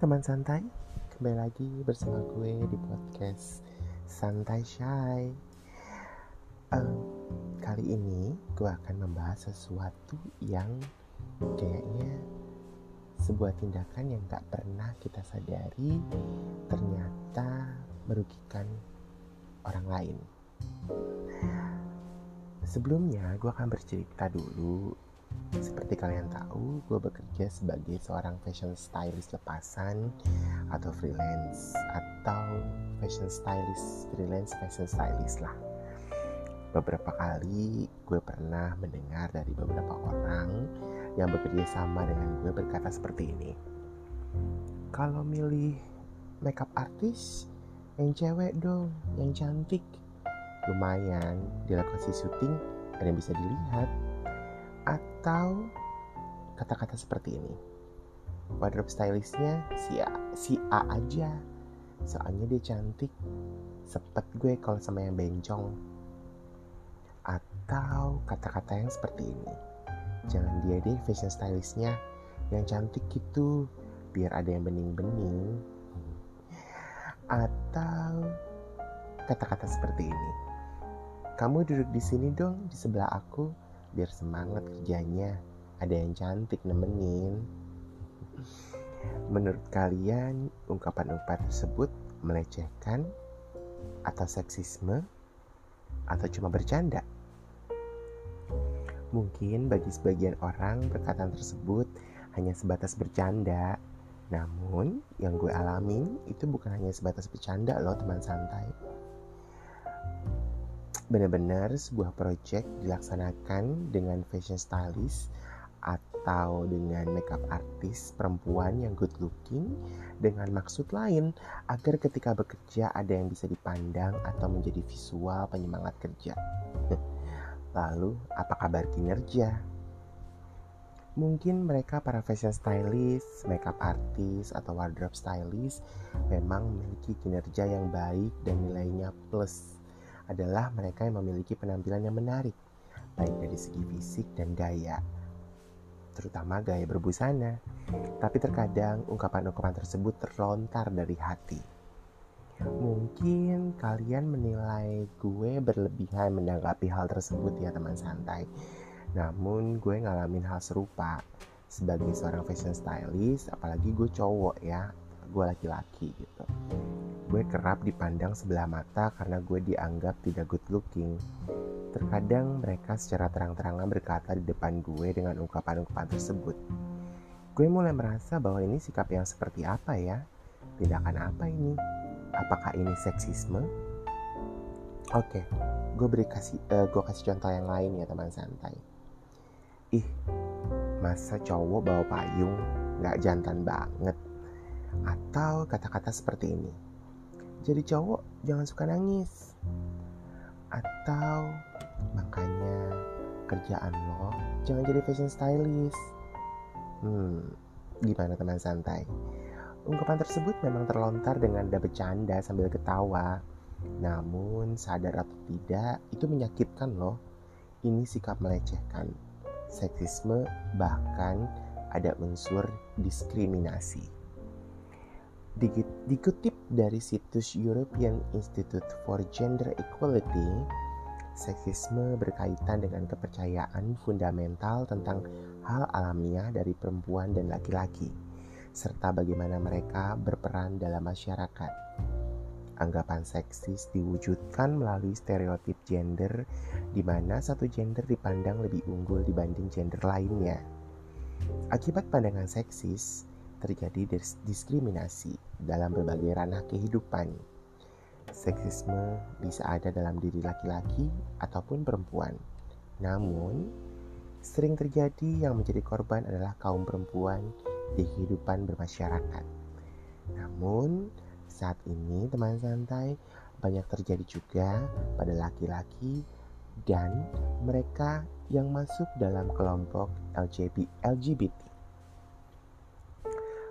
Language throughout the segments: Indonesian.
teman santai, kembali lagi bersama gue di podcast Santai Shy. Um, kali ini gue akan membahas sesuatu yang kayaknya sebuah tindakan yang gak pernah kita sadari ternyata merugikan orang lain. Sebelumnya gue akan bercerita dulu seperti kalian tahu, gue bekerja sebagai seorang fashion stylist lepasan atau freelance atau fashion stylist freelance fashion stylist lah. Beberapa kali gue pernah mendengar dari beberapa orang yang bekerja sama dengan gue berkata seperti ini. Kalau milih makeup artis yang cewek dong, yang cantik. Lumayan di lokasi syuting ada yang bisa dilihat atau kata-kata seperti ini. Wardrobe stylistnya si A, si A aja. Soalnya dia cantik. Sepet gue kalau sama yang bencong. Atau kata-kata yang seperti ini. Jangan dia deh fashion stylistnya yang cantik gitu biar ada yang bening-bening. Atau kata-kata seperti ini. Kamu duduk di sini dong di sebelah aku biar semangat kerjanya. Ada yang cantik nemenin. Menurut kalian ungkapan-ungkapan tersebut melecehkan atau seksisme? Atau cuma bercanda? Mungkin bagi sebagian orang perkataan tersebut hanya sebatas bercanda. Namun yang gue alami itu bukan hanya sebatas bercanda loh teman santai benar-benar sebuah project dilaksanakan dengan fashion stylist atau dengan makeup artist perempuan yang good looking dengan maksud lain agar ketika bekerja ada yang bisa dipandang atau menjadi visual penyemangat kerja. Lalu, apa kabar kinerja? Mungkin mereka para fashion stylist, makeup artist, atau wardrobe stylist memang memiliki kinerja yang baik dan nilainya plus adalah mereka yang memiliki penampilan yang menarik, baik dari segi fisik dan gaya, terutama gaya berbusana. Tapi terkadang ungkapan-ungkapan tersebut terlontar dari hati. Mungkin kalian menilai gue berlebihan menanggapi hal tersebut ya teman santai. Namun gue ngalamin hal serupa sebagai seorang fashion stylist, apalagi gue cowok ya, gue laki-laki gitu. Gue kerap dipandang sebelah mata karena gue dianggap tidak good looking. Terkadang mereka secara terang-terangan berkata di depan gue dengan ungkapan-ungkapan tersebut. Gue mulai merasa bahwa ini sikap yang seperti apa ya? Tindakan apa ini? Apakah ini seksisme? Oke, gue beri kasih, uh, gue kasih contoh yang lain ya teman santai. Ih, masa cowok bawa payung nggak jantan banget? Atau kata-kata seperti ini jadi cowok jangan suka nangis. Atau makanya kerjaan lo jangan jadi fashion stylist. Hmm gimana teman santai? Ungkapan tersebut memang terlontar dengan dada bercanda sambil ketawa. Namun sadar atau tidak itu menyakitkan loh. Ini sikap melecehkan. Seksisme bahkan ada unsur diskriminasi Dikutip dari situs European Institute for Gender Equality, seksisme berkaitan dengan kepercayaan fundamental tentang hal alamiah dari perempuan dan laki-laki, serta bagaimana mereka berperan dalam masyarakat. Anggapan seksis diwujudkan melalui stereotip gender, di mana satu gender dipandang lebih unggul dibanding gender lainnya. Akibat pandangan seksis, terjadi diskriminasi dalam berbagai ranah kehidupan. Seksisme bisa ada dalam diri laki-laki ataupun perempuan. Namun, sering terjadi yang menjadi korban adalah kaum perempuan di kehidupan bermasyarakat. Namun, saat ini teman santai banyak terjadi juga pada laki-laki dan mereka yang masuk dalam kelompok LGBT.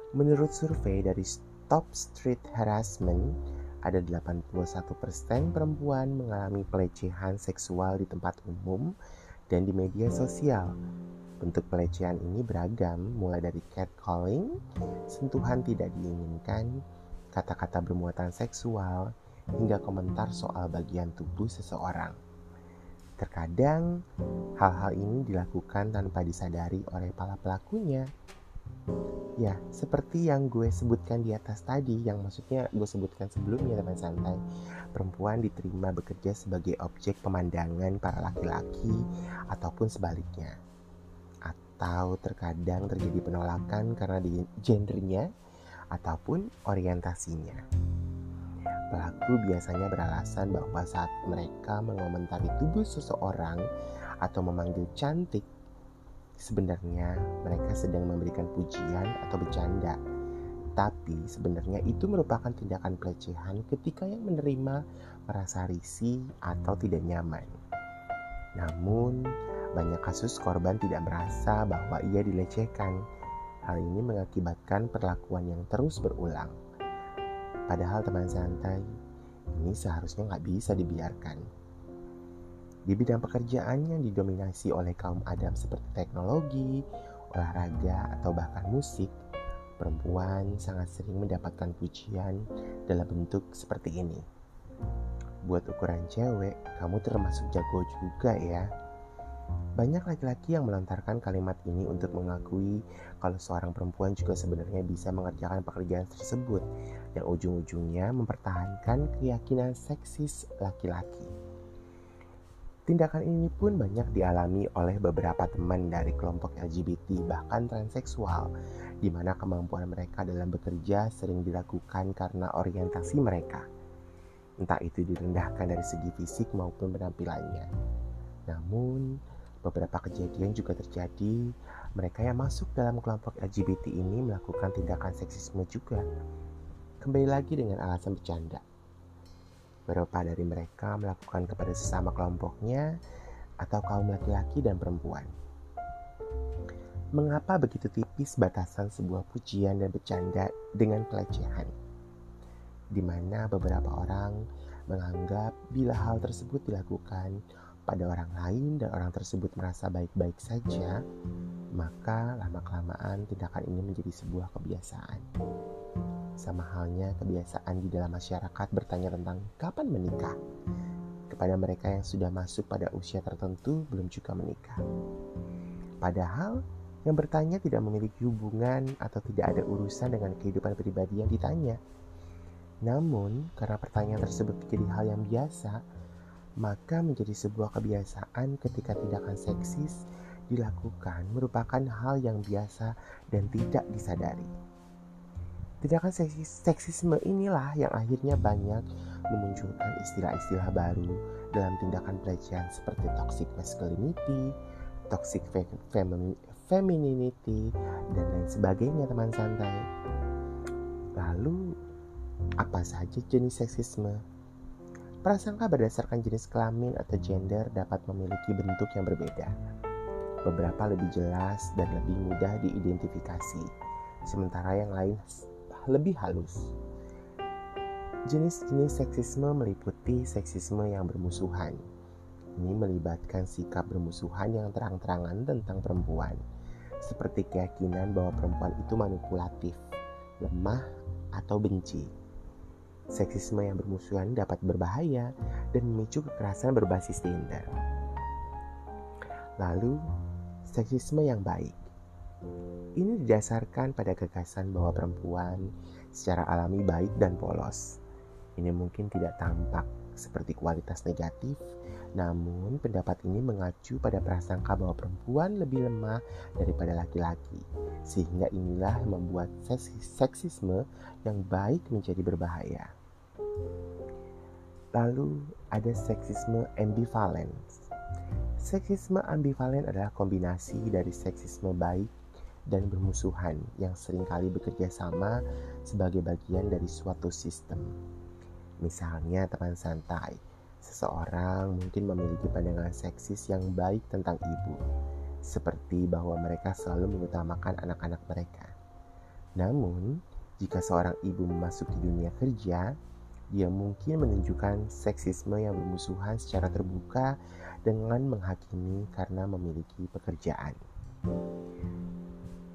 Menurut survei dari Stop Street Harassment, ada 81% perempuan mengalami pelecehan seksual di tempat umum dan di media sosial. Bentuk pelecehan ini beragam, mulai dari catcalling, sentuhan tidak diinginkan, kata-kata bermuatan seksual, hingga komentar soal bagian tubuh seseorang. Terkadang, hal-hal ini dilakukan tanpa disadari oleh para pelakunya. Ya, seperti yang gue sebutkan di atas tadi, yang maksudnya gue sebutkan sebelumnya teman santai, perempuan diterima bekerja sebagai objek pemandangan para laki-laki ataupun sebaliknya atau terkadang terjadi penolakan karena di gendernya ataupun orientasinya. Pelaku biasanya beralasan bahwa saat mereka mengomentari tubuh seseorang atau memanggil cantik, sebenarnya mereka sedang memberikan pujian atau bercanda. Tapi sebenarnya itu merupakan tindakan pelecehan ketika yang menerima merasa risih atau tidak nyaman. Namun, banyak kasus korban tidak merasa bahwa ia dilecehkan. Hal ini mengakibatkan perlakuan yang terus berulang. Padahal teman santai, ini seharusnya nggak bisa dibiarkan. Di bidang pekerjaan yang didominasi oleh kaum adam seperti teknologi, olahraga, atau bahkan musik, perempuan sangat sering mendapatkan pujian dalam bentuk seperti ini. Buat ukuran cewek, kamu termasuk jago juga ya. Banyak laki-laki yang melontarkan kalimat ini untuk mengakui kalau seorang perempuan juga sebenarnya bisa mengerjakan pekerjaan tersebut yang ujung-ujungnya mempertahankan keyakinan seksis laki-laki. Tindakan ini pun banyak dialami oleh beberapa teman dari kelompok LGBT bahkan transseksual di mana kemampuan mereka dalam bekerja sering dilakukan karena orientasi mereka. Entah itu direndahkan dari segi fisik maupun penampilannya. Namun, Beberapa kejadian juga terjadi, mereka yang masuk dalam kelompok LGBT ini melakukan tindakan seksisme juga. Kembali lagi dengan alasan bercanda. Beberapa dari mereka melakukan kepada sesama kelompoknya atau kaum laki-laki dan perempuan. Mengapa begitu tipis batasan sebuah pujian dan bercanda dengan pelecehan? Di mana beberapa orang menganggap bila hal tersebut dilakukan pada orang lain dan orang tersebut merasa baik-baik saja, maka lama-kelamaan tindakan ini menjadi sebuah kebiasaan. Sama halnya kebiasaan di dalam masyarakat bertanya tentang kapan menikah. Kepada mereka yang sudah masuk pada usia tertentu belum juga menikah. Padahal yang bertanya tidak memiliki hubungan atau tidak ada urusan dengan kehidupan pribadi yang ditanya. Namun, karena pertanyaan tersebut menjadi hal yang biasa, maka menjadi sebuah kebiasaan ketika tindakan seksis dilakukan merupakan hal yang biasa dan tidak disadari. Tindakan seksis, seksisme inilah yang akhirnya banyak memunculkan istilah-istilah baru dalam tindakan pelecehan seperti toxic masculinity, toxic femininity, dan lain sebagainya teman santai. Lalu, apa saja jenis seksisme? Prasangka berdasarkan jenis kelamin atau gender dapat memiliki bentuk yang berbeda. Beberapa lebih jelas dan lebih mudah diidentifikasi, sementara yang lain lebih halus. Jenis-jenis seksisme meliputi seksisme yang bermusuhan. Ini melibatkan sikap bermusuhan yang terang-terangan tentang perempuan, seperti keyakinan bahwa perempuan itu manipulatif, lemah, atau benci seksisme yang bermusuhan dapat berbahaya dan memicu kekerasan berbasis gender. Lalu, seksisme yang baik. Ini didasarkan pada gagasan bahwa perempuan secara alami baik dan polos. Ini mungkin tidak tampak seperti kualitas negatif, namun pendapat ini mengacu pada prasangka bahwa perempuan lebih lemah daripada laki-laki, sehingga inilah yang membuat seksisme yang baik menjadi berbahaya. Lalu ada seksisme ambivalen. Seksisme ambivalen adalah kombinasi dari seksisme baik dan bermusuhan yang sering kali bekerja sama sebagai bagian dari suatu sistem. Misalnya teman santai, seseorang mungkin memiliki pandangan seksis yang baik tentang ibu, seperti bahwa mereka selalu mengutamakan anak-anak mereka. Namun, jika seorang ibu memasuki dunia kerja, dia mungkin menunjukkan seksisme yang bermusuhan secara terbuka dengan menghakimi karena memiliki pekerjaan.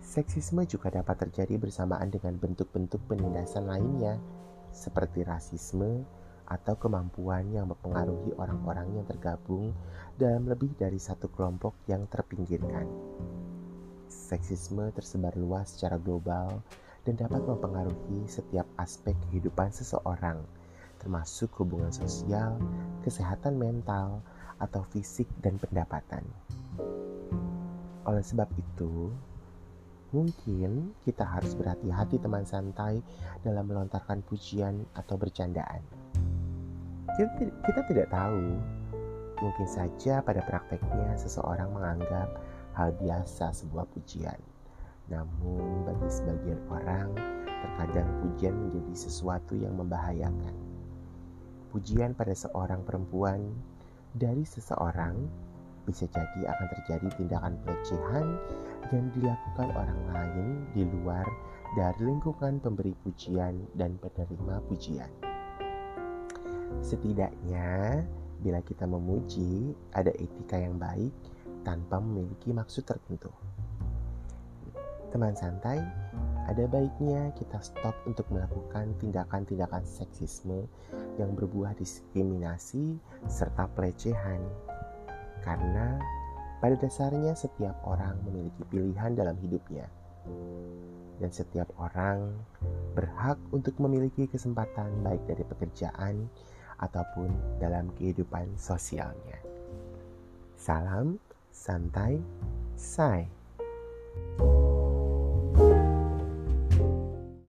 Seksisme juga dapat terjadi bersamaan dengan bentuk-bentuk penindasan lainnya, seperti rasisme atau kemampuan yang mempengaruhi orang-orang yang tergabung dalam lebih dari satu kelompok yang terpinggirkan. Seksisme tersebar luas secara global dan dapat mempengaruhi setiap aspek kehidupan seseorang, termasuk hubungan sosial, kesehatan mental, atau fisik dan pendapatan. Oleh sebab itu, Mungkin kita harus berhati-hati teman santai dalam melontarkan pujian atau bercandaan. Kita, kita tidak tahu, mungkin saja pada prakteknya seseorang menganggap hal biasa sebuah pujian. Namun bagi sebagian orang, terkadang pujian menjadi sesuatu yang membahayakan. Pujian pada seorang perempuan dari seseorang bisa jadi akan terjadi tindakan pelecehan yang dilakukan orang lain di luar dari lingkungan pemberi pujian dan penerima pujian. Setidaknya, bila kita memuji, ada etika yang baik tanpa memiliki maksud tertentu. Teman santai, ada baiknya kita stop untuk melakukan tindakan-tindakan seksisme yang berbuah diskriminasi serta pelecehan karena pada dasarnya setiap orang memiliki pilihan dalam hidupnya. Dan setiap orang berhak untuk memiliki kesempatan baik dari pekerjaan ataupun dalam kehidupan sosialnya. Salam santai, say.